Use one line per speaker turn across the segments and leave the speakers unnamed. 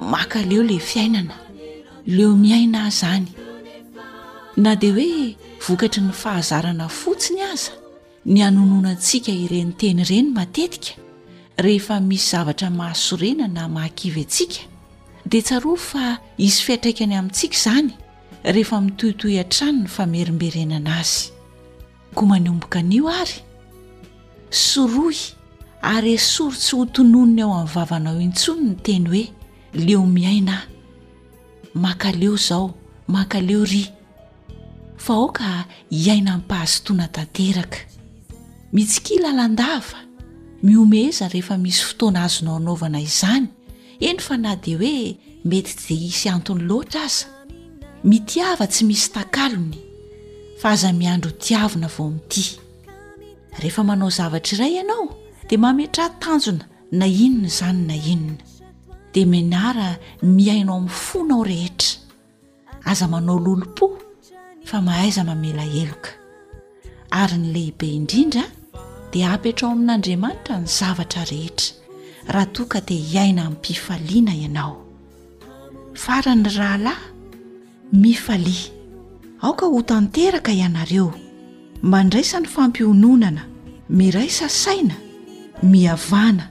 makaleo le fiainana leo miaina ahy zany na dia hoe vokatry ny fahazarana fotsiny aza ny anonona antsika ireny teny ireny matetika rehefa misy zavatra mahasorena na mahakivy antsika dia tsaroa fa hisy fiatraikany amintsika izany rehefa mitohitohy an-trano ny famerimberenana azy Koa manomboka anio ary, sorohy ary esory tsy ho tononina eo amin'ny vavanao intsony ny teny hoe leo miaina aho, mankaleo izao, mankaleo iry, fa aoka hiaina amim-pahazotoana tanteraka. Mitsikia lalandava, mihomeheza rehefa misy fotoana azonao anaovana izany. eny fa na dia hoe mety tsy dia hisy antony loatra aza, mitiava tsy misy takalony fa aza miandry ho tiavina vao mitia, rehefa manao zavatra iray ianao dia mametraha tanjona na inona izany na inona, dia menara mihaino amin'ny fonao rehetra. Aza manao lolompo fa mahaiza mamela heloka. Ary ny lehibe indrindra dia apetrao amin'Andriamanitra ny zavatra rehetra raha toa ka te hiaina amim-pifaliana ianao. Farany rahalahy, mifalia. Aoka ho tanteraka ianareo. Mandraisa ny fampiononana, miraisa saina,
mihavana.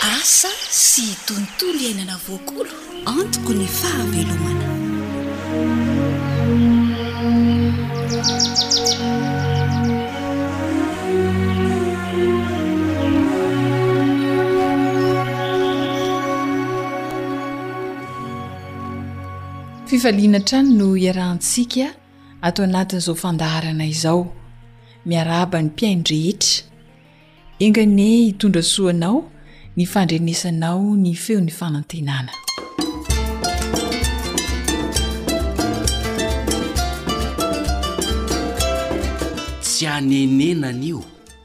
Asa sy tontolo iainana voakolo. Antoko ny fahavelomana.
Fifaliana hatrany no iarahantsika ato anatin'izao fandaharana izao. Miarahaba ny mpihaino rehetra. Enga anie hitondra soa anao ny fandrenesanao ny feon'ny fanantenana.
Tsy hanenenana io.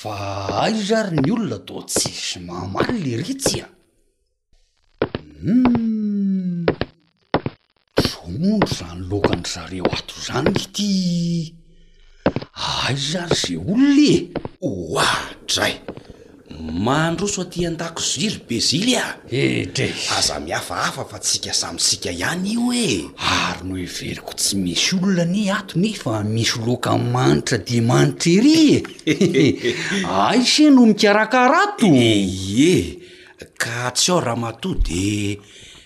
Fa aiza ary ny olona toa tsy mamaly lery tsy a! Humm! Trondro zany loakan-dry zareo ato zany ity! Aiza ary ze olona e!
Oadray! Mandroso aty an-dakozia ry Bezily a!
Edresy!
Aza mihafahafa fa tsika samy sika ihany io e!
Ary noheveriko tsy misy olona anie ato nefa misy loaka manitra dia manitra ery e! Aiza e no mikarakara ato?
Ie! Ka tsy ao ramatoa dia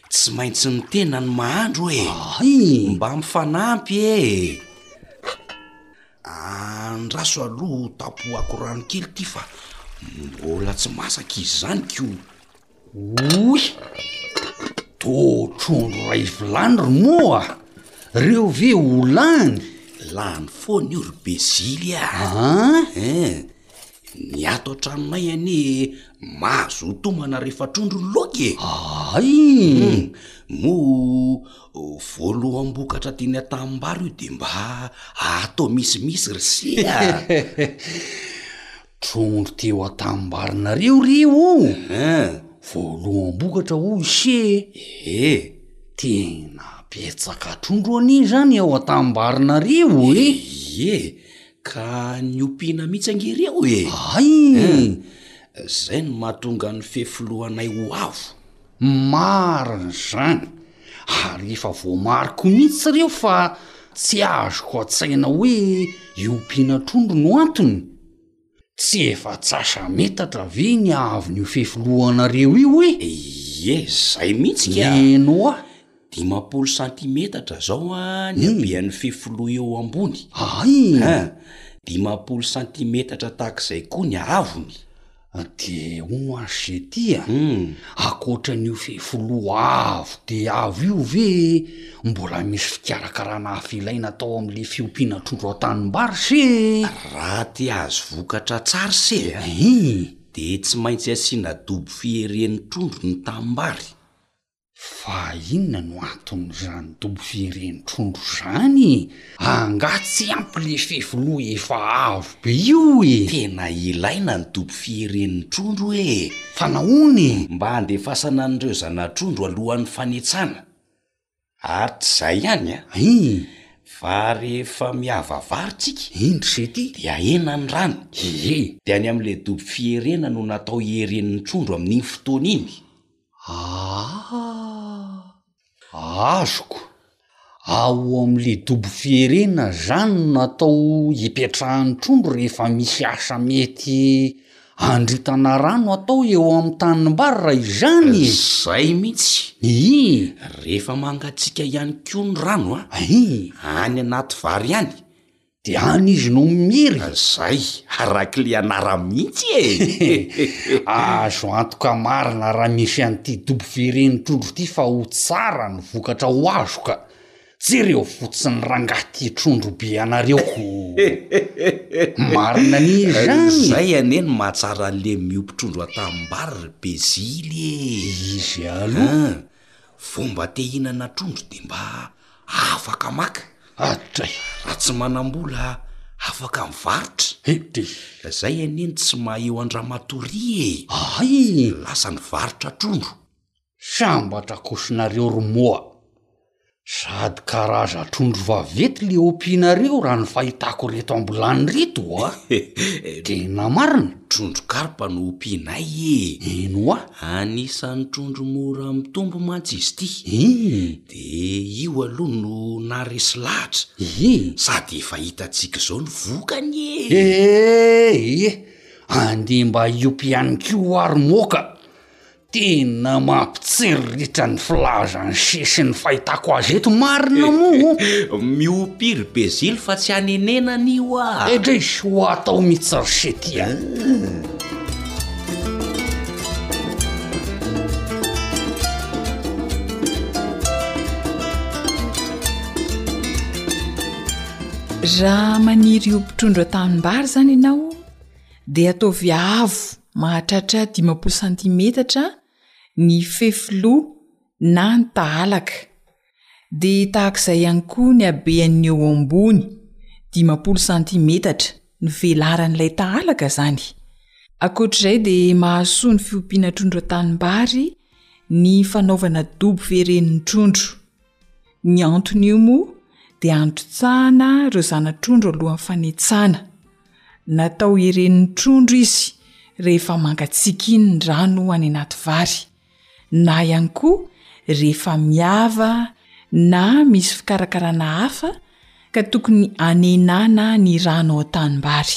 tsy maintsy ny tena no mahandro e!
Hay!
Mba mifanampy e! Andraso aloha ho tapohako rano kely ity fa mbola tsy masaka izy izany ko.
Oy! Toa trondro iray vilany ry moa! Reo ve ho
lany? Lany foana io ry be zily
a!
An? Eh! Ny ato an-tranonay anie e, mahazoa tomana rehefa trondro ny laoka e!
Hay!
Moa voaloham-bokatra teny an-tanimbary io dia mba atao misimisy ry se a!
Trondro teo an-tanimbarinareo re
o!
Voaloham-bokatra hoy ise
e!
Tena betsaka trondro anie izany ao an-tanimbarinareo e!
Ie! Ka niompiana mihitsy ange ireo e!
Hay!
Izay no mahatonga ny fefilohanay ho avo.
Marina izany, ary efa voamariko mihitsy ireo fa tsy azoko an-tsaina hoe iompiana trondro no antony. Tsy efa-tsasametatra ve ny haavon'io fefilohanareo io e?
Ie, izay mihitsy ka!
Eny ho'a!
Dimampolo santimetatra zao an ny habean'ny fefiloha eo ambony an! Dimampolo santimetatra tahak'izay koa ny haavony.
De ho'a zay
ty
a! Ankoatran'io fefiloha avo dia avo io ve mbola misy fikarakarana hafa ilaina atao amin'le fiompiana trondro an-tanimbary se?
Raha te hahazo vokatra tsara se a! Dia tsy maintsy asiana dobo fieren'ny trondro ny tanimbary.
Fa inona no anton'izany dobo firen'ny trondro izany e? Angaha tsy ampy le fefiloha efa avo be io e?
Tena ilaina ny dobo firen'ny trondro e!
Fa nahoana e?
Mba handefasana an'ireo zana-trondro alohan'ny fanetsana. Ary tsy izay ihany a!
Ii.
Fa rehefa miava vary tsika.
Indry se ty.
Dia ahena ny rano.
Ie.
Dia any amin'ilay dobo fierena no natao hieren'ny trondro amin'iny fotoana iny.
Aah! Azoko! Ao amin'le dobo fierena zany no natao hipetrahan'ny trondro rehefa misy asa mety andritana rano atao eo amin'ny tanimbary raha izany e!
Zay mihitsy!
Iiih!
Rehefa mangatsiaka ihany koa ny rano a!
Iiih!
Any anaty vary any
De any izy no miry.
Zay, arak'le anarany mihitsy e!
Azo antoka marina raha misy an'ity dobovihy renitrondro ity fa ho tsara ny vokatra ho azo ka! Jereo fotsiny rangahy ty trondro be anareo ko! Marina anie izany!
Zay anie no mahatsara an'le miompy trondro an-tanimbary ry Bezily e!
Izy aloha!
Vao mba te hinana trondro de mba afaka maka.
Adray!
Raha tsy manam-bola afaka mivarotra.
Hedy!
Zay anie no tsy maha eo an-dramatoa Ry e!
Ahay!
Lasa nivarotra trondro.
Sambatra kosinareo ry moa. Sady karaza trondro vaventy le ompianareo raha ny fahitako reto ambilany reto oa! Tena marina!
Trondro karpa no ompianay e!
Eny oa!
Anisan'ny trondro mora mitombo mantsy izy ity.
Iiii!
De io aloha no naharesy lahatra.
Iiii!
Sady efa hitantsika izao ny vokany e!
Eehh! Andeha mba hiompy ihany koa oa ry moka! Tena mampitsiriritra ny filazan'i Sy sy ny fahitako azy eto marina moa
o! Miopy ry Bezily fa tsy hanenena anio
ah! Edrey, ho atao mihitsy ry Sy ty a!
Raha maniry ho mpitrondro an-tanimbary izany ianao dia ataovy avo Mahatratra dimampolo santimetatra ny fefiloha na ny tahalaka. Dia tahaka izay ihany koa ny habean'ny eo ambony, dimampolo santimetatra, ny velaran'ilay tahalaka izany. Ankoatra izay dia mahasoa ny fiompiana trondro an-tanimbary ny fanaovana dobo fieren'ny trondro. Ny anton'io moa dia androtsahana ireo zana-trondro alohan'ny fanetsana. Natao hiren'ny trondro izy rehefa mangatsiaka iny ny rano any anaty vary, na ihany koa rehefa miava na misy fikarakarana hafa ka tokony hanenana ny rano ao an-tanimbary.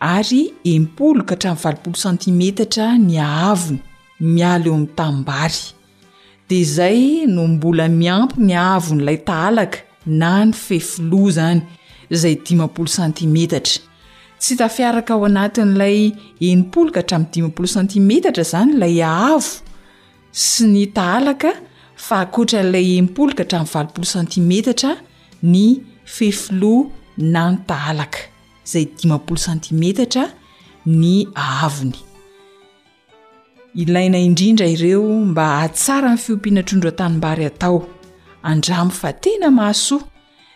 ary enim-polo ka hatramin'ny valopolo santimetatra ny haavony, miala eo amin'ny tanimbary. Dia izay no mbola miampy ny haavon'ilay tahalaka na ny fefiloha izany, izay dimampolo santimetatra. Tsy tafiaraka ao anatin'ilay enim-polo ka hatramin'ny dimampolo santimetatra izany ilay haavo sy ny tahalaka fa ankoatra an'ilay enim-polo ka hatramin'ny valopolo santimetatra ny fefiloha na ny tahalaka. izay dimampolo santimetatra ny haavony. Ilaina indrindra ireo mba hahatsara ny fiompiana trondro an-tanimbary atao. Andramo fa tena mahasoa.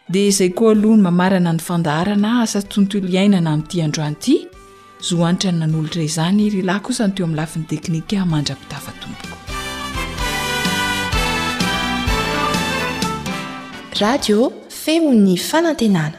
Dia izay koa aloha ny mamarana ny fandaharana asa tontolo iainana amin'ity androany ity. Zo antrany nanolotra izany ry lahy kosa ny teo amin'ny lafiny teknika mandra-pitava tompoko.
Radio Femon'ny Fanantenana.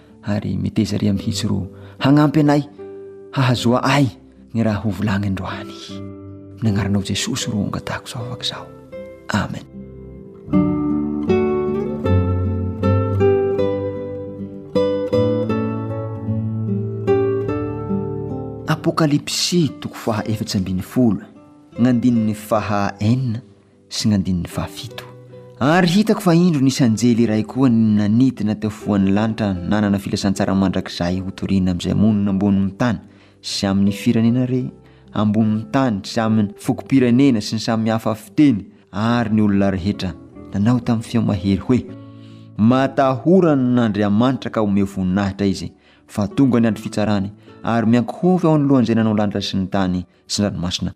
ary meteza ria mihitsy ro hagnampy anay hahazoa ay ny raha ho volagny androany. Ny agnaranao Jesosy ro angatahako zao afaka zao. Amen. Apokalypsy toko faha efatsy ambin'ny folo, gn'andininy faha enina sy ny andininy fahafito. Ary hitako fa indro nisy anjely iray koa nanidina teo foan'ny lanitra nanana filazantsara mandrakizay hotorina amin'izay monina ambonin'ny tany sy amin'ny firenena re ambonin'ny tany sy amin'ny fokom-pirenena sy ny samy hafa fiteny ary ny olona rehetra nanao tamin'ny feo mahery hoe Matahoran' Andriamanitra ka omeo voninahitra izy fa tonga ny andro fitsarany ary miankohoka eo anoloan'izay nanao lanitra sy ny tany sy ny ranomasina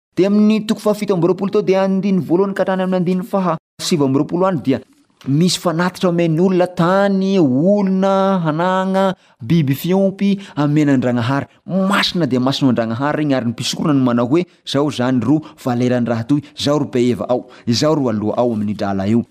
Dia amin'ny toko fahafito amby roapolo teo dia andininy voalohany ka hatrany amin'ny andininy faha sivy amby roapolo any dia misy fanatitra omen'ny olona tany, olona, hanagna, biby fiompy, amena Andragnahary. Masina dia masina ho Andragnahary regny ary ny mpisorona no manao hoe zao zany ro valeran'ny raha toy, zao ro beheva ao, zao ro aloha ao amin'ny drala io.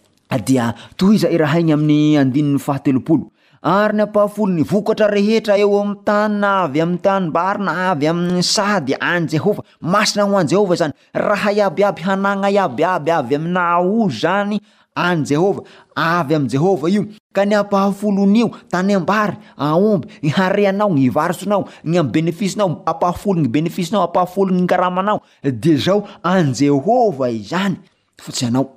dia tohiza irahainy amin'ny andininy fahatelopolo. Ary ny ampahafolon'ny vokatra rehetra eo amin'ny tany na avy amin'ny tanimbary na avy amin'ny saha dia an'i Jehovah, masina ho an'i Jehovah izany. Raha iabiaby, hanagna iabiaby avy aminà aho izany an'i Jehovah, avy amin'i Jehovah io. Ka ny ampahafolon'io, tanimbary, aomby, ny harenao, ny varosinao, ny amin'ny benefisinao, ampahafolon'ny benefisinao, ampahafolon'ny karamanao, dia izao, an'i Jehovah izany, fa tsy anao.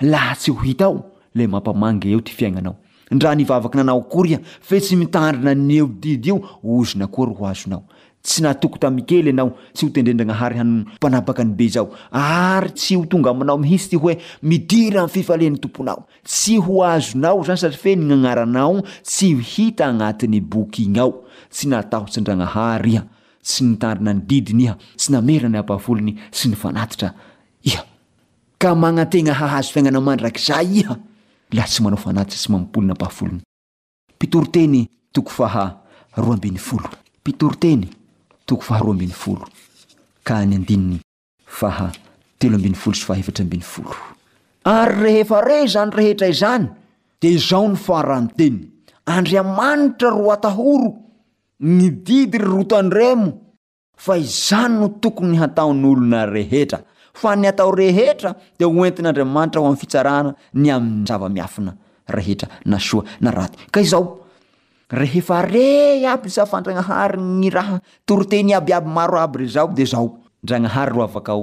Laha tsy ho hita ao le mampamangy eo ty fiaignanao. Ndra ny vavaka nanao akory iha fe tsy mitandrina an'io didy io ozona akory ho azonao. Tsy natoky tamy kely enao tsy ho tendren-dragnahary hano mpanapaka ny be zao ary tsy ho tonga aminao mihitsy ty hoe midira amy fifalian'ny tomponao. Tsy ho azonao zany satria fe ny gnagnaranao tsy ho hita agnatin'ny boky igny ao. Tsy natahotsin-dragnahary iha, tsy nitandrina ny didiny iha, tsy namerina ny ampahafolony sy ny fanatitra iha. Ka magnantegna hahazo fiaignana mandrakizay iha laha tsy manao fanatitra sy mamimpoly nampahafolony. Mpitoriteny toko faha roa ambin'ny folo. Mpitoriteny toko faha roa ambin'ny folo ka ny andininy faha telo ambin'ny folo sy faha efatra ambin'ny folo. Ary rehefa re izany rehetra izany, dia izao ny faran'ny teny, Andriamanitra ro atahoro, ny didy ry ro tandremo, Fa izany no tokony hataon'olona rehetra. Fa ny atao rehetra dia ho entin'Andriamanitra ho amin'ny fitsarana ny amin'ny zava-miafina rehetra na soa na raty. Ka izao, rehefa re iaby ny safan'Dragnahary ny raha toriteny iabiaby maro aby re zao dia zao. Ndragnahary ro avakao.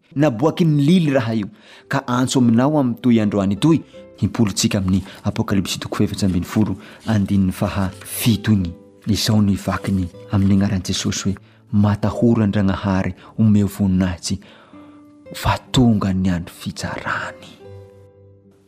Naboaky ny lily raha io, ka antso aminao amin'ny toy androany itoy ny polontsika amin'ny Apokalypsy toko fahaefatra ambin'ny folo andininy faha fito iny. Izao ny vakiny amin'ny anaran'i Jesosy hoe, Matahora Andragnahary omeo voninahitsy fa tonga ny andro fitsarany.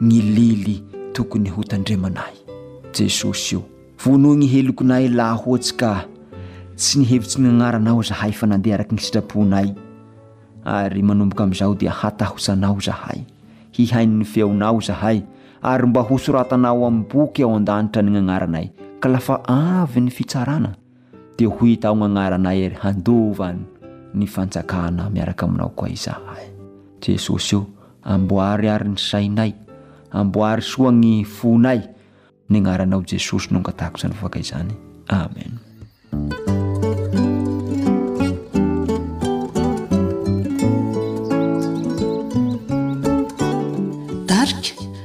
Ny
lily tokony ho tandremanay. Jesosy o, vonoy gny helokonay laha ohatsy ka tsy nihevitsy gny agnaranao zahay fa nandeha araky gny sitraponay, ary manomboka amizao dia hatahotsanao zahay, hihaino ny feonao zahay, ary mba hosoratanao amy boky ao andanitra ny gnagnaranay ka lafa avy ny fitsarana, dia ho hita ao gn'agnaranay ery handova ny fanjakana miaraka aminao koa izahay. Jesosy o, amboary ary ny sainay, amboary soa gny fonay, ny agnaranao Jesosy no angatahako izany vavaka izany. Amen.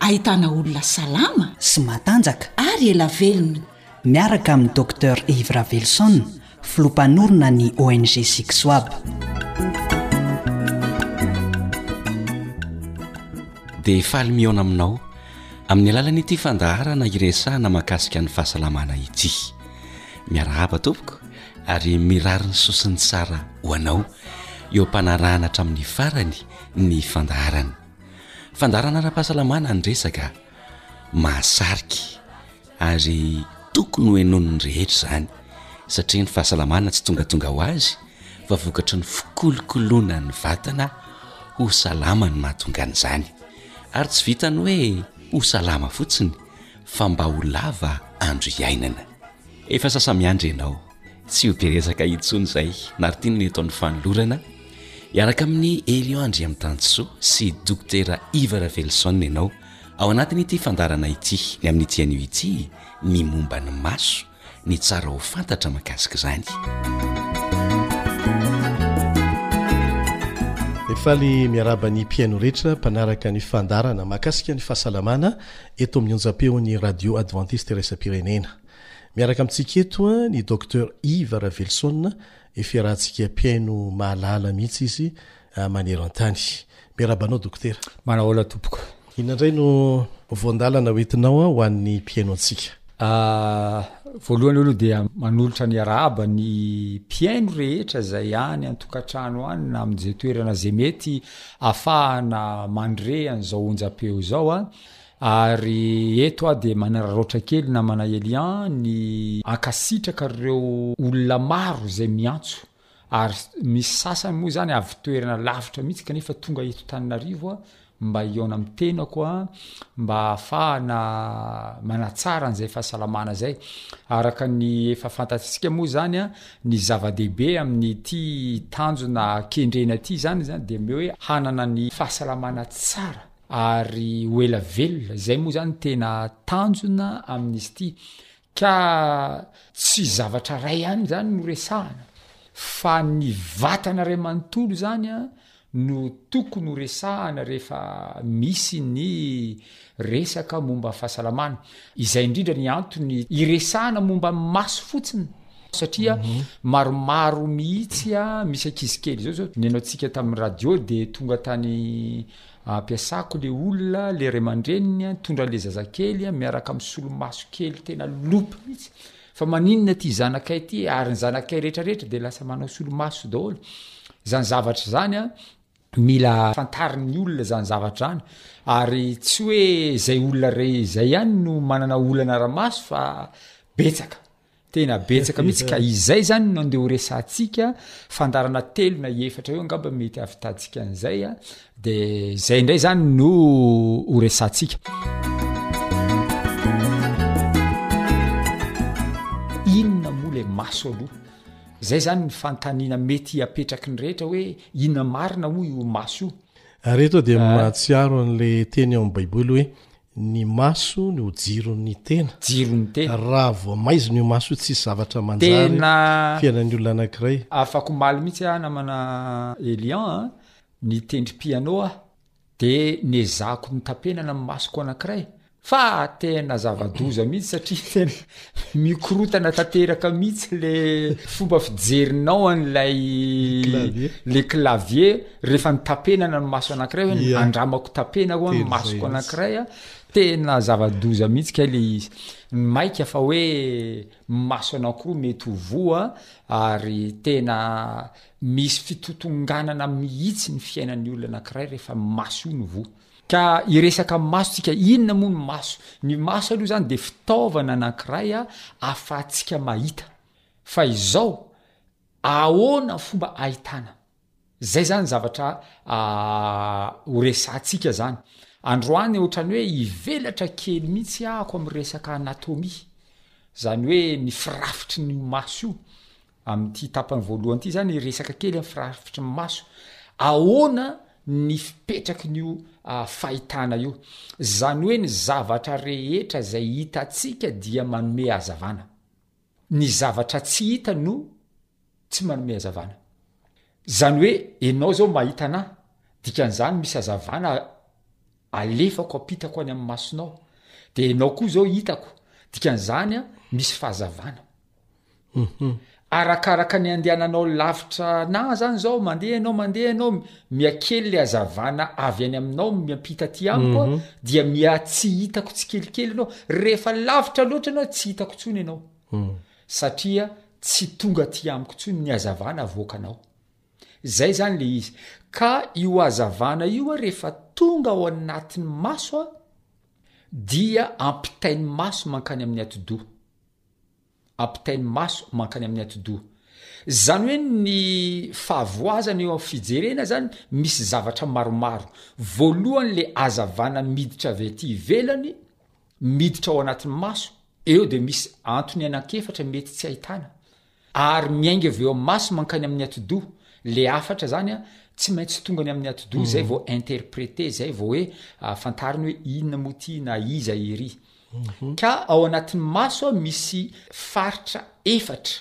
Ahitana olona salama.
Sy matanjaka.
Ary ela velona.
Miaraka amin'i Docteur Yves Ravelison, filoha mpanorina ny ONG Sixwab.
Dia faly mihaona aminao amin'ny alalan'ity fandaharana iresahana mahakasika ny fahasalamana ity. Miarahaba tompoko ary mirary ny soa sy ny tsara ho anao eo am-panarahana hatramin'ny farany ny fandaharana. Fandaharana ara-pahasalamana ny resaka mahasarika ary tokony ho henoin'ny rehetra izany satria ny fahasalamana tsy tongatonga ho azy fa vokatry ny fikolokoloana ny vatana ho salama ny mahatonga an'izany ary tsy vitany hoe ho salama fotsiny fa mba ho lava andro iainana. Efa sasa-miandry ianao. tsy ho be resaka intsony izay Martine ny eto amin'ny fanolorana iaraka amin'ny Elion Andriamitansoa sy dokotera Iva Ravelison ianao ao anatin'ity fandarana ity ny amin'ity anio ity ny momba ny maso ny tsara ho fantatra makasika izany
Faly miaraba ny mpihaino rehetra mpanaraka ny fandarana makasika ny fahasalamana eto amin'ny onjam-peon'ny radio adventiste resa-pirenena. Miaraka amintsika eto ny Docteur Iva Ravelison e fiarahantsika mpihaino mahalala mihitsy izy manerantany. Miarahaba anao Dokotera.
Manahoana tompoko.
Inona indray no voandalana hoentinao ho an'ny mpihaino antsika?
Voalohany aloha dia manolotra ny arahaba ny mpihaino rehetra izay any an-tokantrano any na amin'izay toerana izay mety afahana mandre an'izao onjam-peo izao. Ary eto aho dia manararaotra kely namana Elian ny hankasitraka ireo olona maro izay miantso ary misy sasany moa izany avy toerana lavitra mihitsy kanefa tonga eto Tananarivo mba hihaona amin'ny tenako mba hahafahana manatsara an'izay fahasalamana izay. Araka ny efa fantatsika moa izany ny zava-dehibe amin'ity tanjona kendrena ity izany dia ny hoe hanana ny fahasalamana tsara. Ary ho ela velona. Izay moa izany tena tanjona amin'izy ity. Ka tsy zavatra iray ihany izany no resahana, fa ny vatana iray manontolo izany no tokony ho resahana rehefa misy ny resaka momba fahasalamana. Izay indrindra ny antony iresahana momba ny maso fotsiny, satria maromaro mihitsy, misy ankizy kely izao izao, ny nihaonantsika tamin'ny radio dia tonga tany Ampiasako le olona le ray aman-dreniny a nitondra an'le zazakely a miaraka amin'ny solomaso kely tena loupe mihitsy fa maninona ity zanakay ity ary ny zanakay rehetrarehetra dia lasa manao solomaso daholo izany zavatra izany a mila fantarin'ny olona izany zavatra izany ary tsy hoe izay olona re izay ihany no manana olana ara-maso fa betsaka Tena betsaka mihitsy ka izay zany no andeha ho resahantsika fandarana telo na efatra eo angamba mety havitantsika an'izay a de zay indray zany no ho resahantsika inona moa le maso aloha zay zany ny fantanina mety apetraky ny rehetra hoe inona marina moa io maso io
ary eto dia mahatsiaro an'le teny ao amin'ny baiboly hoe Ny maso no jiron'ny tena.
Jiron'ny tena.
Raha vao maizina io maso io tsisy zavatra manjary
Tena
fiainan'ny olona anankiray.
Afaka omaly mihitsy aho namana Elian a, nitendry piano aho de niezahako nitapenana ny masoko anankiray fa tena zava-doza mihitsy satria tena. Mikorotana tanteraka mihitsy le fomba fijerinao an'ilay le clavier rehefa ny tapenana ny maso anankiray hoe yeah. andramako tapena koa ny masoko anankiray a tena zava-doza mihitsy kay le izy ny maika fa hoe maso anankiroa mety ho voa ary tena misy fitotonganana mihitsy ny fiainan'ny olona anankiray rehefa maso io ny voa Ka hiresaka amin'ny maso tsika, inona moa ny maso? Ny maso aloha zany de fitaovana anankiray ahafahantsika mahita, fa izao ahoana fomba ahitana? zay zany zavatra ho resahantsika zany, androany ohatrany hoe hivelatra kely mihitsy ako amin'ny resaka anatomie, zany hoe ny firafitry ny maso io, Amin'ity tapany voalohany ity zany resaka kely ny firafitry ny maso, ahoana ny fipetrak'n'io fahitana io, zany hoe ny zavatra rehetra zay hitantsika dia manome hazavana, ny zavatra tsy hita no tsy manome hazavana, zany hoe enao zao mahita anah, dikan'zany misy hazavana Alefako ampitako any amin'ny masonao, dia ianao koa izao hitako, dikan'izany an, misy fahazavana. Arakaraka ny andehananao lavitra anà izany izao, mandeha ianao, mandeha ianao, miha-kely ilay hazavana avy any aminao miampita aty amiko
an,
dia miha-tsy hitako tsikelikely ianao. Rehefa lavitra loatra ianao, tsy hitako intsony ianao. Satria tsy tonga aty amiko intsony ny hazavana avoakanao. Zay zany le izy. Ka io hazavana io a rehefa tonga ao anatin'ny maso a dia ampitain'ny maso mankany amin'ny atidoha. Ampitain'ny maso mankany amin'ny atidoha. Zany hoe ny fahavoazana eo amin'ny fijerena zany misy zavatra maromaro. Voalohany le hazavana miditra avy aty ivelany miditra ao anatin'ny maso, eo dia misy antony anankiefatra mety tsy ahitana. Ary miainga avy eo amin'ny maso mankany amin'ny atidoha, le hafatra zany an, tsy maintsy tonga any amin'ny atidoha zay vao interpreter, zay vao hoe fantariny hoe inona moa ty na iza ery. Ka ao anatin'ny maso an misy faritra efatra,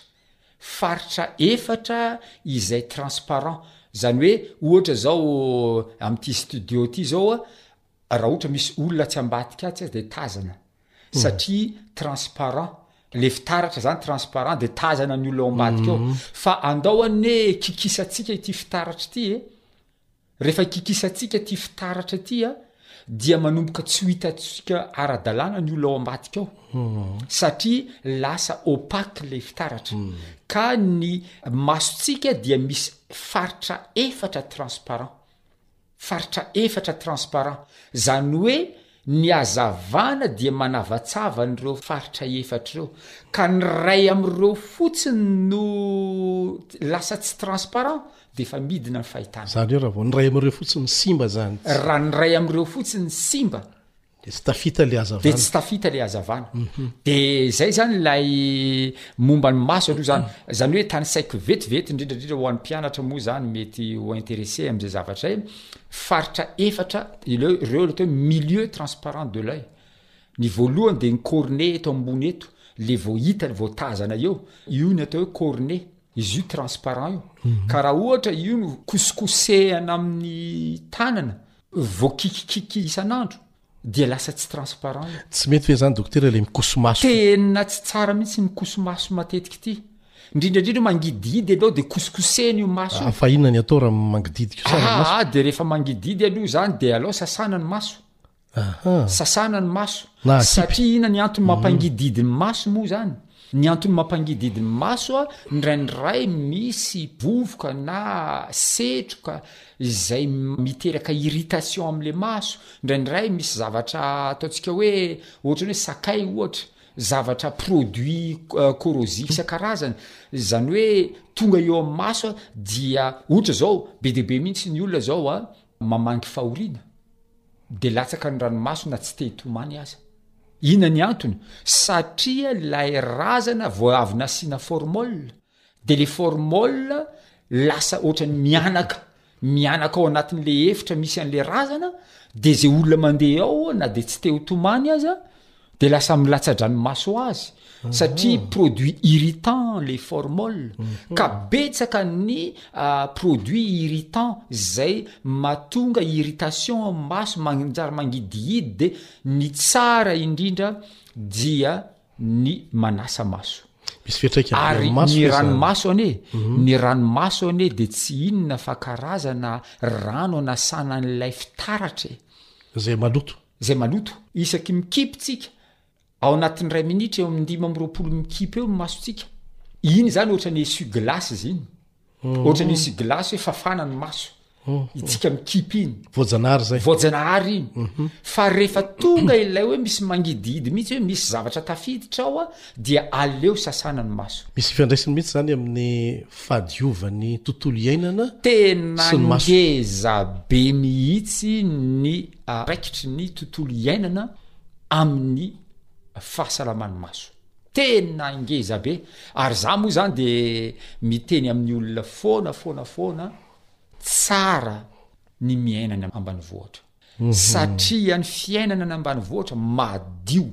faritra efatra izay transparent, zany hoe ohatra zao amin'ity studio ty zao an, Raha ohatra misy olona tsy ambadika atsy aza de tazana satria transparent le fitaratra zany transparent de tazana ny olona ao ambadika ao fa andao anie kikisantsika ity fitaratra ity e rehefa kikisantsika ty fitaratra ity a dia manomboka tsy ho hitantsika ara-dalàna ny olona ao ambadika ao satria lasa opaque le fitaratra ka ny masontsika dia misy faritra efatra transparent Faritra efatra transparent, zany hoe ny hazavana dia manavatsava an'ireo faritra efatra ireo, ka ny ray amin'ireo fotsiny no lasa tsy transparent dia efa midina ny fahitana.
Zany hoe raha vao ny ray amin'ireo fotsiny simba zany tsy.
Raha ny ray amin'ireo fotsiny simba
Dia tsy tafita le
hazavana.
Dia
tsy tafita le hazavana. Dia zay zany ilay momba ny maso aloha zany. Zany hoe tanisaiko vetivety indrindra indrindra ho an'ny mpianatra moa zany mety ho intéressé amin'izay zavatra zay, faritra efatra ileo ireo atao hoe milieu transparent de l'oeil. Ny voalohany dia ny cornée eto ambony eto, le vao hita vao tazana eo, io ny atao hoe cornée, izy io transparent io. Ka raha ohatra io no kosokosehana amin'ny tanana, voakikikiky isan'andro dia lasa tsy transparent io.
Tsy mety ve zany dokotera ilay mikosomaso?
Tena tsy tsara mihitsy ny mikosomaso matetika ity. Indrindra indrindra hoe mangidihidy ianao dia kosokosehina io maso io.
Ah, fa inona ny atao raha mangidihidy kosa ny maso?
Aa, dia rehefa mangidihidy aloha izany dia alao sasana ny maso.
Aha.
Sasana ny maso.
Na asipy.
Satria inona ny antony mampangidihidy ny maso moa izany? Ny antony mampangidihidy ny maso, indraindray misy vovoka na setroka izay miteraka irritation amin'ilay maso, indraindray misy zavatra ataontsika hoe ohatry ny hoe sakay ohatra, zavatra produit corrosif isan-karazany, izany hoe tonga eo amin'ny maso dia ohatra izao be dia be mihitsy ny olona izao a, Mamangy fahoriana, dia latsaka ny ranomaso na tsy te-hitomany aza. Inona ny antony? Satria ilay razana vao avy nasiana formol, dia ilay formol lasa ohatran'ny mianaka, mianaka ao anatin'ilay efitra misy an'ilay razana, dia izay olona mandeha ao na dia tsy te-ho tomany aza, de lasa milatsa-dranomaso ho azy satria mhm. produit irritant le formol mhm. ka betsaka ny ah, produit irritant zay matonga irritation maso manjary mangidihidy de ny tsara indrindra dia ny manasa maso ary ny ranomaso ane mhm. ny ranomaso ane de tsy inona fa karazana rano anasanan'ilay fitaratra e.
zay maloto
izay maloto, isaky mikipy tsika, ao anatin'ny iray minitra eo amin'ny dimy amby roapolo mikipy eo ny masotsika, iny izany ohatra ny essuie glace izy iny, mhm. ohatra ny essuie glace hoe fafana ny maso, mhm. itsika mikipy iny,
voajanahary zay,
voajanahary iny, mhm. fa rehefa tonga ilay hoe misy mangidihidy mihitsy hoe misy zavatra tafiditra ao a, dia aleo sasana ny maso.
Misy fifandraisiny mihitsy zany amin'ny fahadiovan'ny tontolo iainana,
tena ngeza be mihitsy ny raikitry ny tontolo iainana amin'ny fahasalaman'ny maso. Tena ngeza be, ary za moa zany de miteny amin'ny olona foana foana foana, tsara ny miaina any ambanivohitra, satria ny fiainana any ambanivohitra madio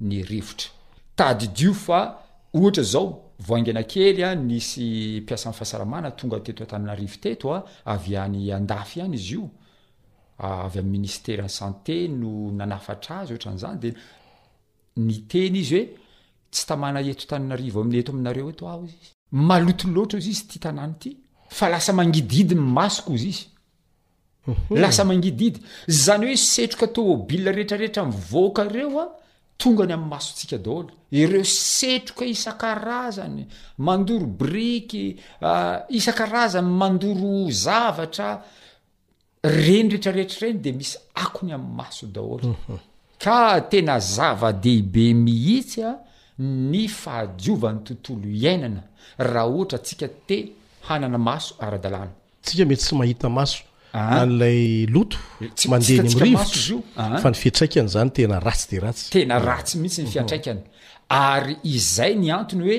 ny rivotra. Tadidio fa ohatra zao vao haingana kely a nisy mpiasan'ny fahasalamana tonga teto Antananarivo teto a, avy any andafy any izy io, avy amin'ny ministeran'ny santé no nanafatra azy ohatran'izany dia niteny izy hoe tsy tamana eto Tananarivo amin'ny eto aminareo eto aho izy maloto loatra ozy izy ity tanàna ity fa lasa mangidihidy ny masoko ozy izy mhm. lasa mangidihidy zany hoe setroka tômôbila rehetrarehetra mivoaka ireo a tonga any amin'ny masontsika daholo ireo setroka isan-karazany mandoro briky ah, isan-karazany mandoro zavatra Ireny rehetra rehetra ireny dia misy akony amin'ny maso daholo. Mhm. Ka tena zava-dehibe mihitsy a ny fahadiovan'ny tontolo iainana raha ohatra tsika te hanana maso ara-dalàna.
Tsika mety tsy mahita maso ah. an'ilay loto mandeha ny amin'ny rivotra ah. fa ny fiatraikany izany tena ratsy dia ratsy.
Tena ratsy mihitsy ny mhm. fiatraikany. Ary izay ny antony hoe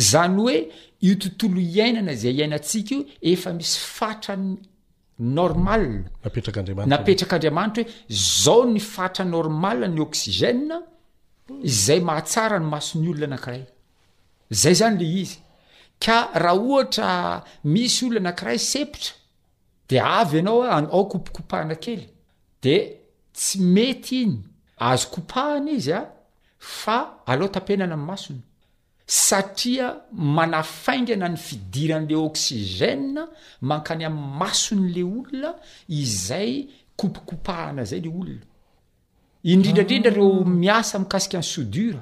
Izany hoe io tontolo iainana izay iainantsika io efa misy fatrany normal
napetrak'Andriamanitra
hoe izao ny fatra normal ny oxygène izay mahatsara ny mason'ny olona anankiray. Izay izany ilay izy. Ka raha ohatra misy olona anankiray sempotra De avy ianao a, ao kopikopahana kely, de tsy mety iny, azo kopahana izy a, fa alao tapenana ny masony, satria manafaingana ny fidiran'le oxygène mankany amin'ny mason'le olona izay kopikopahana zay le olona. Indrindrandrindra reo miasa mikasika ny soudure,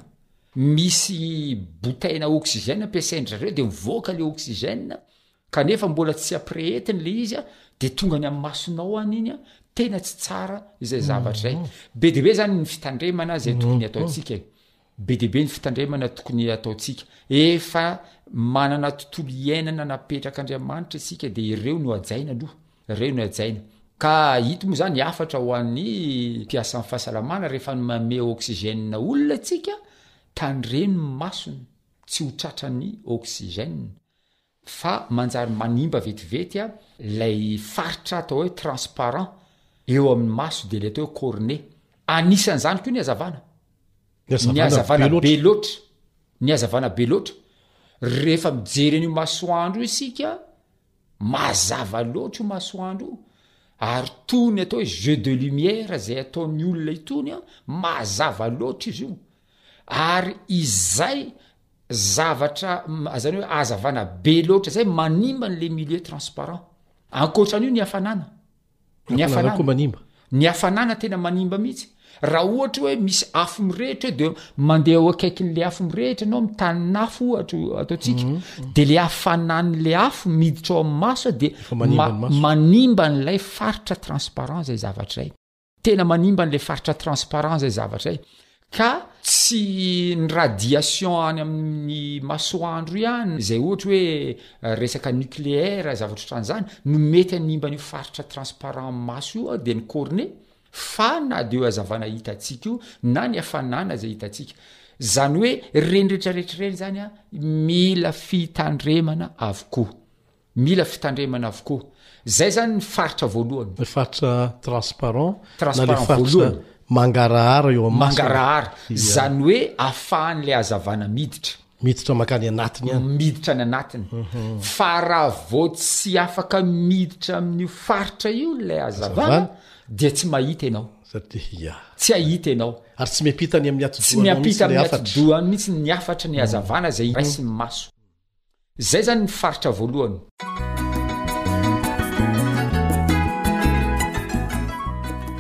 misy bouteille-na oxygène ampiasain-dry zareo de mivoaka le oxygène, kanefa mbola tsy aprehetiny le izy a de tonga any am masonao any iny a tena tsy tsara izay zavatra zay be dia be zany ny fitandremana zay tokony ataontsika e be dia be ny fitandremana tokony ataontsika efa manana tontolo iainana napetrak'andriamanitra isika de ireo no hajaina aloha ireo no hajaina ka ito moa zany hafatra ho an'ny mpiasan'ny fahasalamana rehefa ny mame oxygène olona tsika tandremo ny masony tsy ho tratran'ny oxygène fa manjary manimba vetivety a lay faritra atao hoe transparent eo amin'ny maso dia le atao hoe cornée, anisan'izany koa ny hazavana, ny hazavana be loatra, ny hazavana be loatra, rehefa mijery an'io masoandro io isika, mazava loatra io masoandro io, ary toa ny atao hoe jeu de lumière izay ataon'ny olona itony an, mazava loatra izy io, Ary izay zavatra zany hoe hazavana be loatra izay manimba ny le milieu transparent. Ankoatran'io ny hafanana. Ny
hafanana.
Ny hafanana tena manimba mihitsy. Raha ohatra hoe misy afo mirehitra eo dia mandeha eo akaikin'le afo mirehitra ianao mitanina afo ohatra ataontsika mhm. dia le hafanan'le afo miditra ao amin'ny maso dia
manimba
an'ilay faritra transparent izay zavatra izay. Tena manimba an'ilay faritra transparent zay zavatra zay ka tsy ny radiation any amin'ny masoandro ihany izay ohatra hoe eh, resaka nucléaire zavatra ohatran'izany no mety hanimba an'io faritra transparent amin'ny maso io ah, dia ny cornet fa na dia io hazavana hitantsika io na ny hafanana izay hitantsika izany hoe ireny rehetrarehetra ireny izany a ah, mila fitandremana avokoa Mila fitandremana avokoa. Zay zany ny faritra voalohany.
Le faritra transparent na le faritra mangarahara eo amin'ny masony.
Mangarahara. Zany hoe afahan'ilay hazavana miditra.
Miditra mankany anatiny any.
Miditra any anatiny. Fa raha vao tsy afaka miditra amin'io faritra io ilay
hazavana
dia tsy mahita ianao. Tsy hahita ianao.
Ary tsy miampita any amin'ny atidohanao mihitsy ilay hafatra.
Tsy miampita amin'ny atidohany mihitsy ny hafatra, ny hazavana izay raisin'ny maso. Zay zany ny faritra voalohany.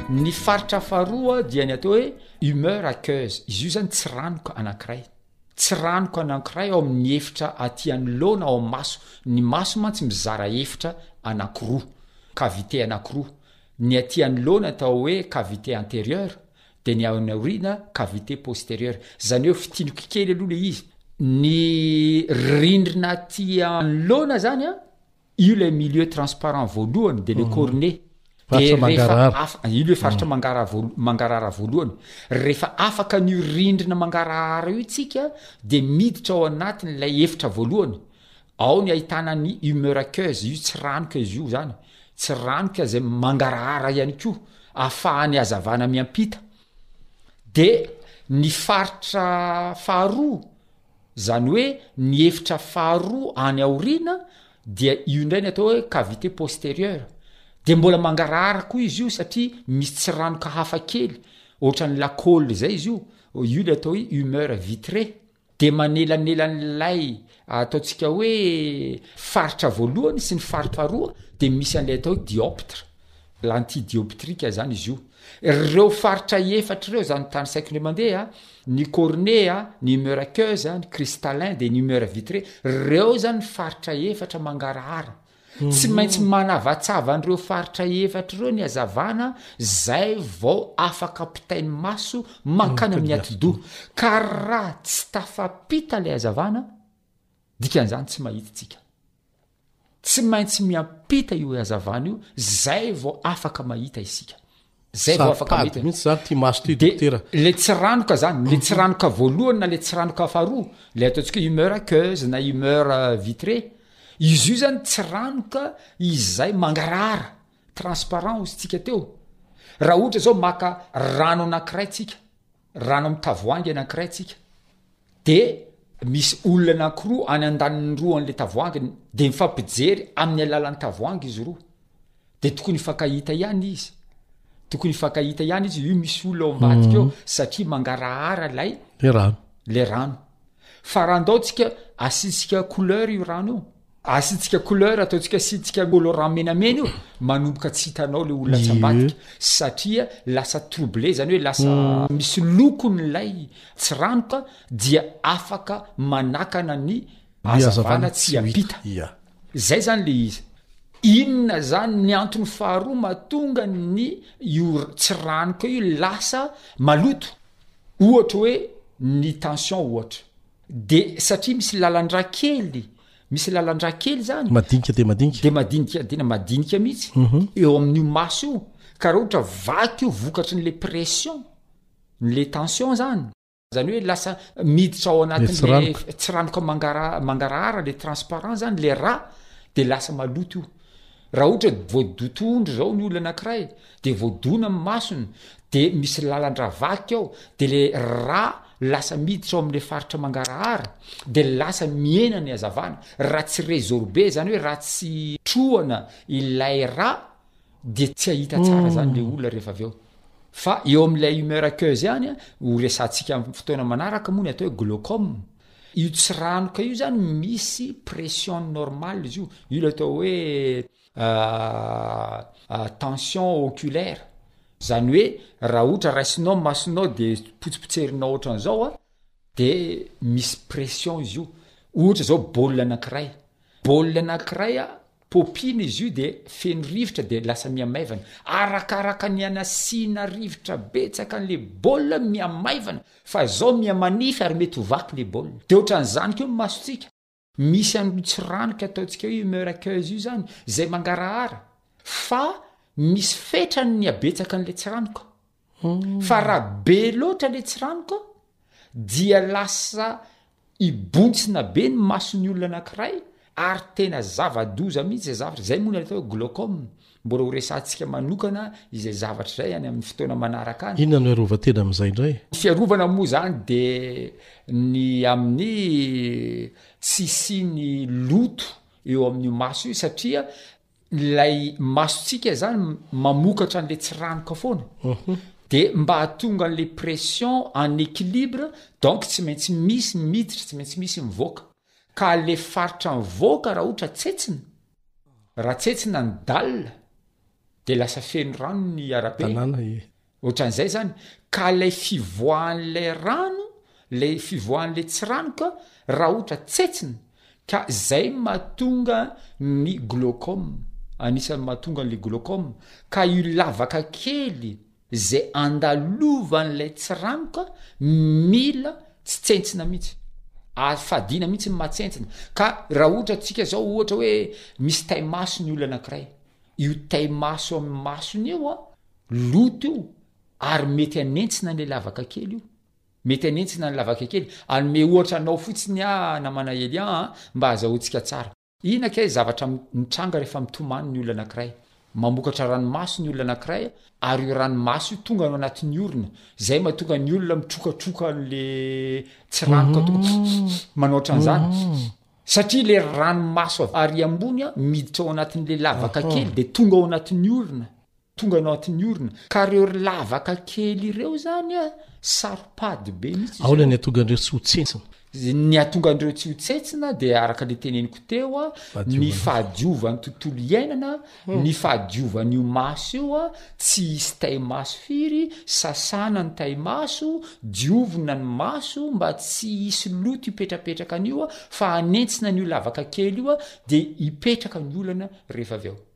Ny faritra faharoa dia ny atao hoe humeur aqueuse, izy io zany tsiranoka anankiray. Tsiranoka anankiray ao amin'ny efitra aty anoloana ao maso, ny maso mantsy mizara efitra anankiroa, cavité anankiroa, ny aty anoloana atao hoe cavité antérieure, dia ny any aoriana cavité postérieure, izany hoe fitinoky kely aloha ilay izy, ny rindrina aty anoloana zany an, io ilay milieu transparent voalohany dia ilay
mhm.
cornée,
dia rehefa
io ilay faritra mhm. mangarahara voalohany, rehefa afaka an'io rindrina mangarahara io tsika dia miditra ao anatin'ilay efitra voalohany, Ao ny ahitana ny humeurakers, io tsiranoka izy io zany, tsiranoka izay mangarahara ihany koa, ahafahan'ny hazavana miampita. Dia ny faritra faharoa, izany hoe ny efitra faharoa any aoriana dia io indray ny atao hoe cavité postérieure. Dia mbola mangarahara koa izy io satria misy tsiranoka hafa kely, ohatran'ny lacolle izay izy io, io le atao hoe humeur vitrée. dia manelanelan'ilay ataontsika hoe faritra voalohany sy ny faritra roa dia misy an'ilay atao hoe dioptre lanti dioptrika zany izy io reo faritra efatra ireo zany tany saiko ndray mandeha ny cornea ny merakeuse ny cristallin dia ny mera vitre reo zany faritra efatra mangarahara Tsy maintsy manavatsava an'ireo faritra efatra ireo ny hazavana izay vao afaka ampitain'ny maso mankany amin'ny atidoha. Ka raha tsy tafapita ilay hazavana, dikan'izany tsy mahita isika. Tsy maintsy miampita io hazavana io izay vao afaka mahita isika. Zay vao afaka
Saro-pady
mety.
mihitsy zany ty maso ty
Dia
Dokotera.
le tsiranoka zany, le tsiranoka voalohany na le tsiranoka faharoa, le ataontsika hoe humeur aqueuse na humeur vitrée, izy io zany tsiranoka izay mangarahara, transparent hozy tsika teo. Raha ohatra zao maka rano anankiray tsika. Rano amin'ny tavoahangy anankiray tsika de misy olona anankiroa any andaniny roa an'le tavoahangy de mifampijery amin'ny alalan'ny tavoahangy izy roa de tokony hifankahita ihany izy tokony hifankahita ihany izy io misy olona ao ambadika eo satria mangarahara lay
le rano
le rano Fa raha andao tsika asitsika couleur io rano io. Asitsika couleur ataontsika asitsika colorant menamena io manomboka tsy hitanao le olona tsambadika satria lasa trouble zany hoe lasa
hmm.
misy lokon'ilay tsy ranoka dia afaka manakana ny azavana tsy ampita zay zany le izy inona zany ny antony faharoa matonga ny io tsy ranoka io lasa maloto Ohatra hoe ny tension ohatra de satria misy lalan-drà kely misy lalan-drà kely zany
Madinika dia madinika.
de madinika dia madinika mihitsy
mhm.
eo amin'io maso io ka raha ohatra vaky io vokatry ny le pression ny le tension zany zany hoe lasa miditra ao anatin'le
tsiranoka
mangara mangarahara le transparent zany le rà de lasa maloto io Raha ohatra voadotohondry zao ny olona anakiray de voadona ny masony de misy lalandra vaky ao de le ra lasa miditra ao amle faritra mangarahara de lasa mihena ny hazavana raha tsy resorbe zany hoe raha tsy trohana ilay ra de tsy ahita tsara zany le olona rehefa avy eo fa eo amle humeur aqueuse ihany ho resatsika am fotoana manaraka moa ny atao hoe glaucome Io tsiranoka io zany misy pression normale izy io, io le atao hoe tension oculaire, zany hoe raha ohatra raisinao ny masonao de potsipotserinao ohatran'zao a de misy pression izy io, ohatra zao baolina anakiray, baolina anakiray a Popiana izy io dia feno rivotra dia lasa mihamaivana. Arakaraka ny anasiana rivotra betsaka an'ilay baolina mihamaivana fa izao mihamanify ary mety ho vaky ilay baolina. Dia ohatran'izany koa ny masontsika. Misy an'io tsiranoka ataontsika hoe humeur aqueuse io izany izay mangarahara fa misy fetrany ny habetsakan'ilay tsiranoka. fa ra be loatra le tsiranoka dia lasa ibontsina be ny mason'ny olona anakiray ary tena zava-doza mihitsy zay zavatra zay moa ny atao hoe glaucome mbola ho resahantsika manokana izay zavatra zay any amin'ny fotoana manaraka any.
Inona no hiarovan-tena amin'izay indray?
Ny fiarovana moa zany de ny amin'ny tsy hisian'ny loto eo amin'io maso io satria ilay masontsika zany mamokatra an'le tsiranoka foana mhm. de mba hatonga an'le pression en équilibre donc tsy maintsy misy ny miditra tsy maintsy misy mivoaka ka le faritra mivoaka raha ohatra tsetsina raha tsetsina ny dala de lasa feno rano ny arabe
e.
Ohatran'izay izany, ka ilay fivoahan'ilay rano, ilay fivoahan'ilay tsiranoka raha ohatra tsetsina, ka izay mahatonga ny glaucome, anisan'ny mahatonga an'ilay glaucome, ka io lavaka kely izay andalovan'ilay tsiranoka mila tsy tsentsina mihitsy, ary fadiana mihitsy ny mahatsentsina, ka raha ohatra antsika izao ohatra hoe misy taimaso ny olona anankiray, io taimaso amin'ny masony io an, Loto io ary mety hanentsina ilay lavaka kely io. Mety hanentsina ny lavaka kely. Hanome ohatra anao fotsiny aho namana Elian a, mba hazahoantsika tsara. Inona kay zavatra mitranga rehefa mitomany ny olona anankiray? Mamokatra ranomaso ny olona anankiray ary io ranomaso io tonga ao anatin'ny orona, izay mahatonga ny olona mitrokatroka an'le tsiranoka tonga pff manao ohatran'izany. Satria le ranomaso ary ambony a miditra ao anatin'le lavaka kely dia tonga ao anatin'ny orona. Tonga ianao aty ny orona. Ka reo ry lavaka kely ireo zany a saropady be mitsy
zao. Aona ny atonga an'ireo tsy ho tsentsina?
Ny atonga an'ireo tsy ho tsentsina dia araka le teneniko teo a, ny fahadiovan'ny tontolo iainana, ny fahadiovan'io maso io a, tsy hisy taimaso firy, sasana ny taimaso, diovina ny maso mba tsy hisy loto hipetrapetraka an'io a, fa hanentsina an'io lavaka kely io a, dia hipetraka ny olana rehefa avy
eo.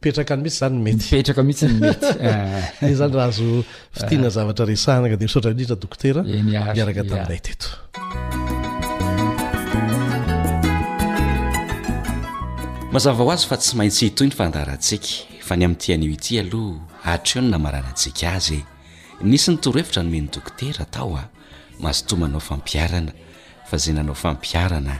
Mipetraka any mihitsy zany ny mety.
Mipetraka mihitsy ny mety.
Dia zany raha azo fitina zavatra resahana ka dia misaotra indrindra dokotera eh, miaraka taminay teto.
Mazava ho azy fa tsy maintsy hitoy ny fandaharantsika fa ny amin'ity anio ity aloha hatreo ny namaranantsika azy e. Nisy ny torohevitra nomen'ny dokotera tao a ah. mazotoa manao fampiarana fa izay nanao fampiarana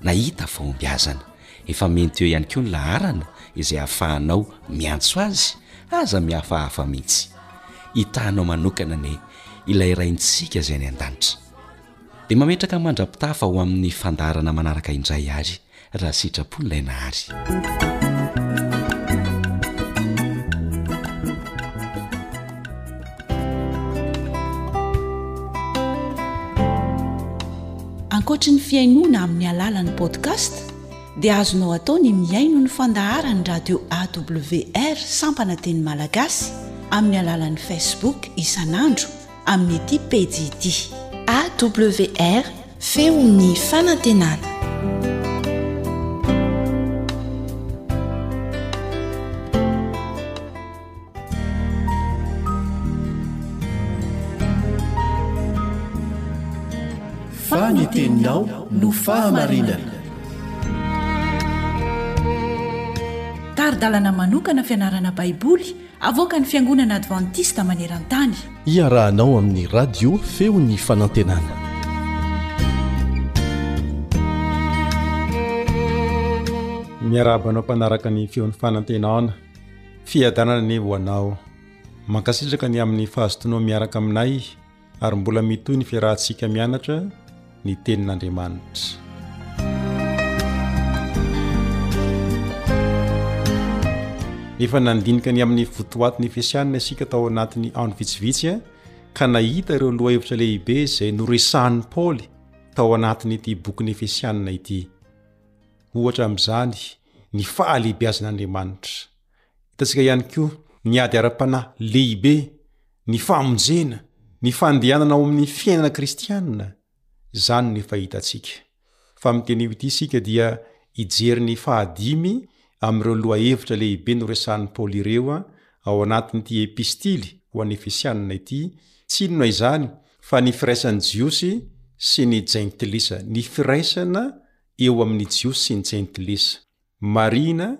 nahita fahombiazana Efa mety eo ihany koa ny laharana izay ahafahanao miantso azy, aza mihafahafa mihitsy. Hitahanao manokana anie ilay Raintsika izay any an-danitra. Dia mametraka mandra-pitafa ho amin'ny fandaharana manaraka indray àry raha sitrapon'ilay Nahary.
Ankoatry ny fihainoana amin'ny alalan'ny podcast dia azonao atao ny mihaino ny fandaharan'ny radio awr sampana teny malagasy amin'ny alalan'ny facebook isan'andro amin'ity pejy ity
awr feon'ny fanantenana
Fa ny teninao no fahamarinana.
Tari-dalana manokana fianarana Baiboly avoakan'ny Fiangonana Advantista maneran-tany.
Iarahanao amin'ny Radio Feon'ny Fanantenana.
Miarahaba anao mpanaraka ny Feon'ny Fanantenana. Fiadanana anie ho anao. Mankasitraka ny amin'ny fahazotoanao miaraka aminay ary mbola mitohy ny fiarahantsika mianatra ny tenin'Andriamanitra. Efa nandinika ny amin'ny votoatin'ny Efesianina isika tao anatin'ny andro vitsivitsy eh, ka nahita ireo lohahevitra lehibe izay noresahan'i Paoly tao anatin'ity bokin'ny Efesianina ity. Ohatra amin'izany ny fahalehibeazan'Andriamanitra. Hitantsika ihany koa ny ady ara-panahy lehibe, ny famonjena, ny fandehanana ao amin'ny fiainana kristianina. Izany no efa hitantsika. Fa amin'ity anio ity isika dia hijery ny fahadimy amin'ireo lohahevitra lehibe noresahin'i Paoly ireo ao anatin'ity epistily ho an'ny Efesianina ity, tsy inona izany fa ny firaisan'ny Jiosy sy ny Jentilisa, ny firaisana eo amin' ny Jiosy sy ny Jentilisa. Marihina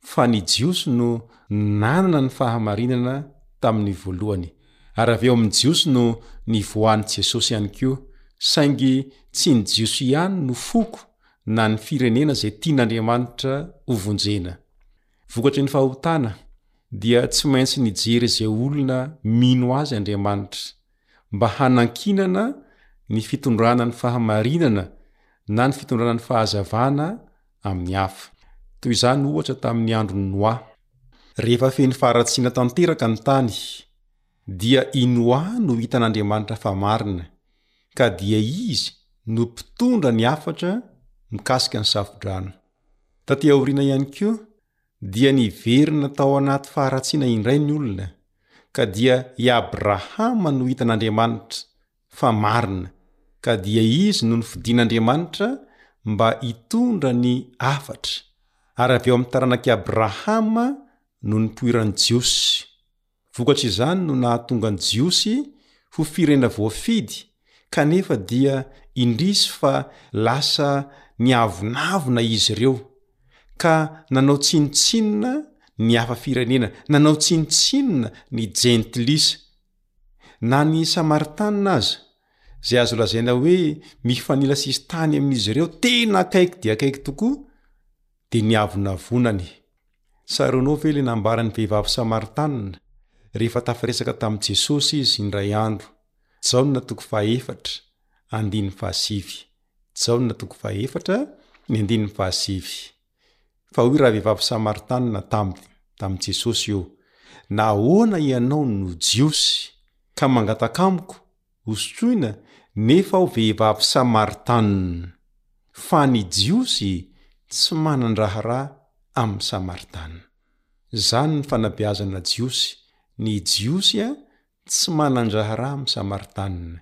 fa ny Jiosy no nanana ny fahamarinana tamin' ny voalohany, ary avy ao amin' ny Jiosy no nivoahan' i Jesosy ihany koa, saingy tsy ny Jiosy ihany no foko na ny firenena izay tian' Andriamanitra hovonjena. Vokatry ny fahotana, dia tsy maintsy nijery izay olona mino azy Andriamanitra, mba hanankinana ny fitondrana ny fahamarinana na ny fitondrana ny fahazavana amin'ny hafa. Toy izany, ohatra, tamin'ny andron'i Noa. Rehefa feno faharatsiana tanteraka ny tany, dia i Noa no hitan'Andriamanitra fa marina, ka dia izy no mpitondra ny hafatra mikasika ny Safodrano. Tatỳ aoriana ihany koa, Dia niverina tao anaty faharatsiana indray ny olona, ka dia i Abrahama no hitan'Andriamanitra fa marina, ka dia izy no nofidin'Andriamanitra mba hitondra ny hafatra, ary avy ao amin'ny taranak'i Abrahama no nipoiran'ny Jiosy. Vokatr' izany no nahatonga ny Jiosy ho firena voafidy kanefa dia indrisy fa lasa niavonavona izy ireo ka nanao tsinontsinona ny hafa firenena, nanao tsinontsinona ny Jentilisa. Na ny Samaritanina aza, izay azo lazaina hoe mifanila sisintany amin' izy ireo tena akaiky dia akaiky tokoa, dia niavonavonany. Saronao ve ilay nambaran'ny vehivavy Samaritanina rehefa tafaresaka tamin'i Jesosy izy indray andro, Jaona toko fahefatra, andininy fahasivy. Jaona toko fahefatra, ny andininy fahasivy. Fa hoy ravehivavy Samaritanina taminy, tamin'i Jesosy io, Nahoana ianao no Jiosy, ka mangataka amiko, hosotroina nefa ao vehivavy Samaritanina. Fa ny Jiosy tsy manan-draharaha amin'ny Samaritanina. Zany ny fanabeazana Jiosy, ny Jiosy a tsy manan-draharaha amin'ny Samaritanina.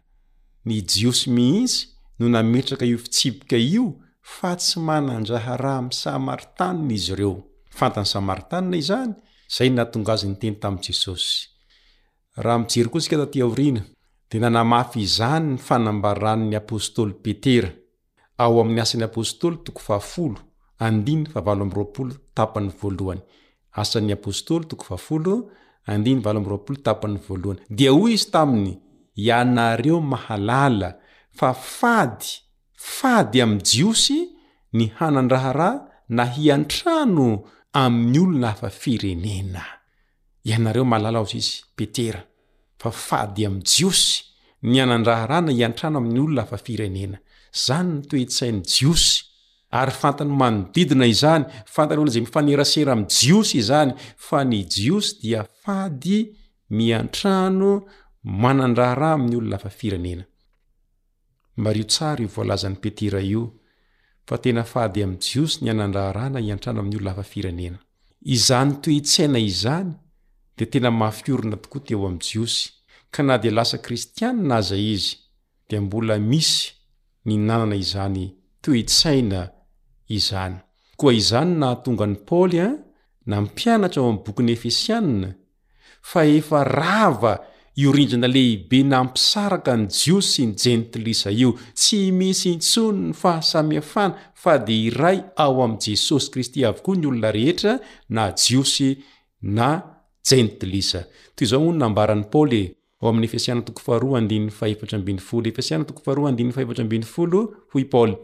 Ny Jiosy mihitsy no nametraka io fitsipika io fa tsy manan-draharaha amin'ny Samaritanina izy ireo. Fantan'ny Samaritanina izany, zay nahatongazany niteny tamin'i Jesosy. Raha mijery koa isika taty aoriana, dia nanamafy izany ny fanambaran'ny apostoly Petera, ao amin'ny Asan'ny Apostoly, toko fahafolo, andininy fahavalo amby roapolo, tapany voalohany. Asan'ny Apostoly, toko fahafolo, andininy valo amby roapolo, tapany voalohany. Dia hoy izy taminy, Ianareo mahalala fa fady, fady amin'ny Jiosy ny hanan-draharaha na hiantrano amin'ny olona hafa firenena. Ianareo malalaotra izy, Petera, fa fady amin'ny Jiosy ny hanan-draharaha na hiantrano amin'ny olona hafa firenena. Izany ny toe-tsain'ny Jiosy, ary fantany manodidina izany, fantany olona izay mifanerasera amin'ny Jiosy izany, fa ny Jiosy dia fady miantrano, manan-draharaha amin'ny olona hafa firenena. Mariho tsara io voalazan'i Petira io fa tena fady amin'ny Jiosy ny hanan-draharahana hiantrano amin'ny olona hafa firenena. Izany toe-tsaina izany dia tena mafy orina tokoa teo amin'ny Jiosy, ka na dia lasa Kristianina aza izy, dia mbola misy ny nanana izany toe-tsaina izany. Koa izany no nahatonga an'i Paoly nampianatra ao amin'ny bokin'ny Efesianina fa efa rava io rindrina lehibe nampisaraka ny Jiosy sy ny Jentilisa io. Tsy misy intsony ny fahasamihafana fa dia iray ao amin'i Jesosy Kristy avokoa ny olona rehetra na Jiosy na Jentilisa. Toy izao hono nambaran'i Paoly e. Ao amin'ny Efesiana toko faharoa andininy fahefatra ambin'ny folo Efesiana toko faharoa andininy fahefatra ambin'ny folo hoy Paoly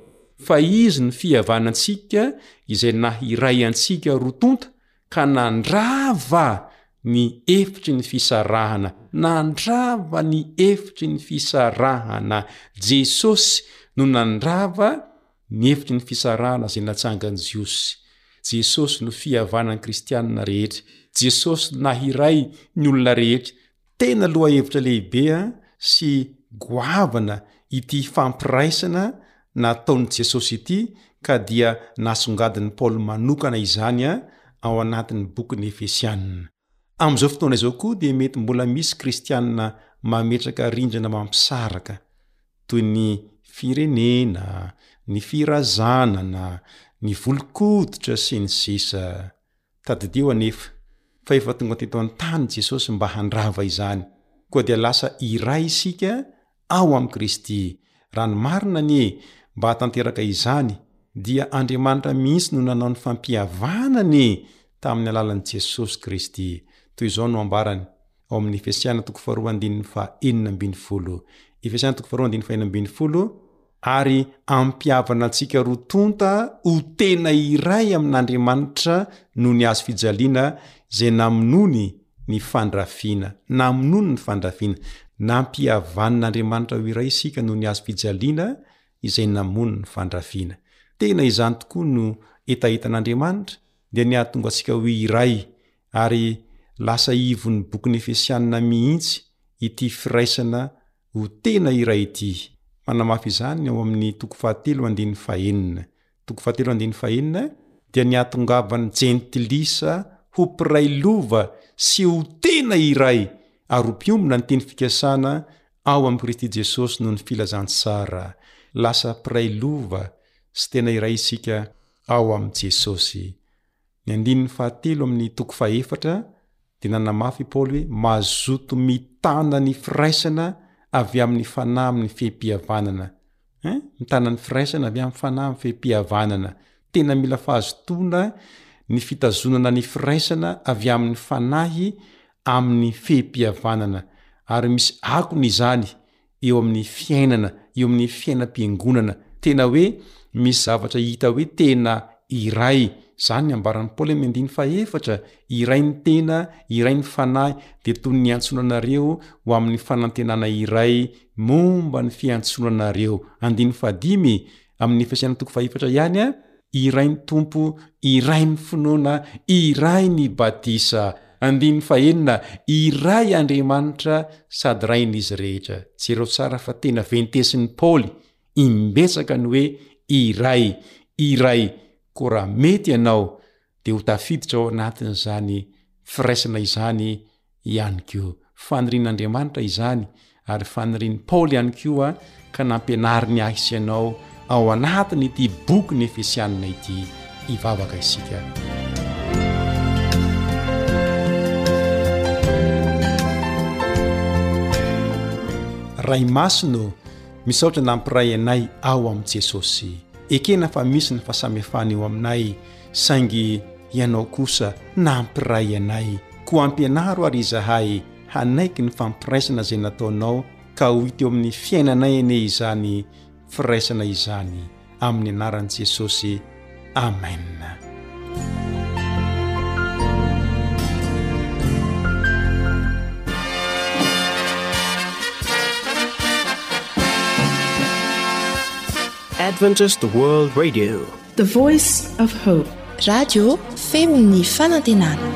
fa izy ny fihavanantsika izay nahiray antsika roa tonta ka nandrava ny efitry ny fisarahana nandrava ny efitry ny fisarahana Jesosy no nandrava Ny efitry ny fisarahana izay natsangan'i Jiosy. Jesosy no fihavanan'ny kristianina rehetra. Jesosy nahiray ny olona rehetra. Tena lohahevitra lehibe sy goavana ity fampiraisana nataon'i Jesosy ity ka dia nasongadin'i Paoly manokana izany ao anatin'ny bokin'ny Efesianina. Amin'izao fotoana izao koa dia mety mbola misy kristiana mametraka rindrina mampisaraka toy ny firenena, ny firazanana, ny volon-koditra sy ny sisa Tadidio anefa fa efa tonga teto an-tany Jesosy mba handrava izany, koa dia lasa iray isika ao amin'i Kristy. Raha ny marina anie, mba hahatanteraka izany, dia Andriamanitra mihitsy no nanao ny fampihavanany tamin'ny alalan'i Jesosy Kristy. Toy izao no ambarany, ao amin'ny Efesiana toko faharoa andininy faha enina ambin'ny folo, Efesiana toko faharoa andininy faha enina ambin'ny folo, ary ampihavana antsika roa tonta ho tena iray amin'Andriamanitra noho ny hazo fijaliana izay namonoany ny fandrafiana, namonoany ny fandrafiana. Nampihavan'Andriamanitra ho iray isika noho ny hazo fijaliana izay namono ny fandrafiana. Tena izany tokoa no hetahetan'Andriamanitra, dia ny hahatonga antsika ho iray, ary lasa ivon'ny bokin'ny Efesianina mihitsy ity firaisana ho tena iray ity. Manamafy izany ny ao amin'ny toko fahatelo andininy fahenina. Toko fahatelo andininy fahenina dia ny hahatongavan'ny Jentilisa ho mpiray lova sy ho tena iray ary ho mpiombona ny teny fikasana ao amin'i Kristy Jesosy noho ny Filazantsara. Lasa mpiray lova sy tena iray isika ao amin'i Jesosy. Ny andininy fahatelo amin' ny toko fahefatra dia nanamafy i Paoly hoe mazoto mitana ny firaisana avy amin' ny fanahy amin' ny fehim-pihavanana. Hein? Mitana ny firaisana avy amin' ny fanahy amin' ny fehim-pihavanana. Tena mila fahazotoana ny fitazonana ny firaisana avy amin' ny fanahy amin' ny fehim-pihavanana, ary misy akony izany eo amin'ny fiainana, eo amin'ny fiainam-piangonana. Tena hoe misy zavatra hita hoe tena iray. Izany ny ambaran'i Paoly amin'ny andininy fahefatra, Iray ny tena, iray ny fanahy, dia toy ny niantsoana anareo ho amin'ny fanantenana iray momba ny fiantsoana anareo. Andininy fahadimy, Amin'ny fisian'ny toko fahefatra ihany a, iray ny Tompo, iray ny finoana, iray ny batisa. Andininy fahenina, iray Andriamanitra sady Rain'izy rehetra. Jereo tsara fa tena ventesin'i Paoly imbetsaka ny hoe iray, iray. Koa raha mety ianao dia ho tafiditra ao anatin'izany firaisana izany ihany koa. Fanirian'Andriamanitra izany ary fanirian'i Paoly ihany koa ka nampianariny ahy sy ianao ao anatin'ity boky ny Efesianina ity. Hivavaka isika. Ray Masina, misaotra nampiray anay ao amin'i Jesosy. Ekena fa misy ny fahasamihafana eo aminay saingy Ianao kosa nampiray anay. Koa ampianaro àry izahay hanaiky ny fampiraisana izay nataonao, ka ho hita eo amin'ny fiainanay anie izany firaisana izany. Amin'ny anaran'i Jesosy, amena.
Adventist World Radio.
The voice of hope. Radio feo
ny fanantenana.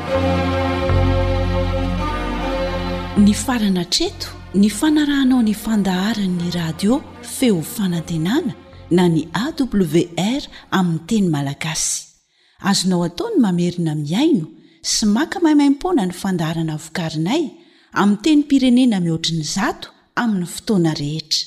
Nifarana hatreto ny fanarahanao ny fandaharan'ny radio feo fanantenana na ny AWR amin'ny teny malagasy. Azonao atao ny mamerina mihaino sy maka maimaimpoana ny fandaharana vokarinay amin'ny tenim-pirenena mihoatry ny zato amin'ny fotoana rehetra.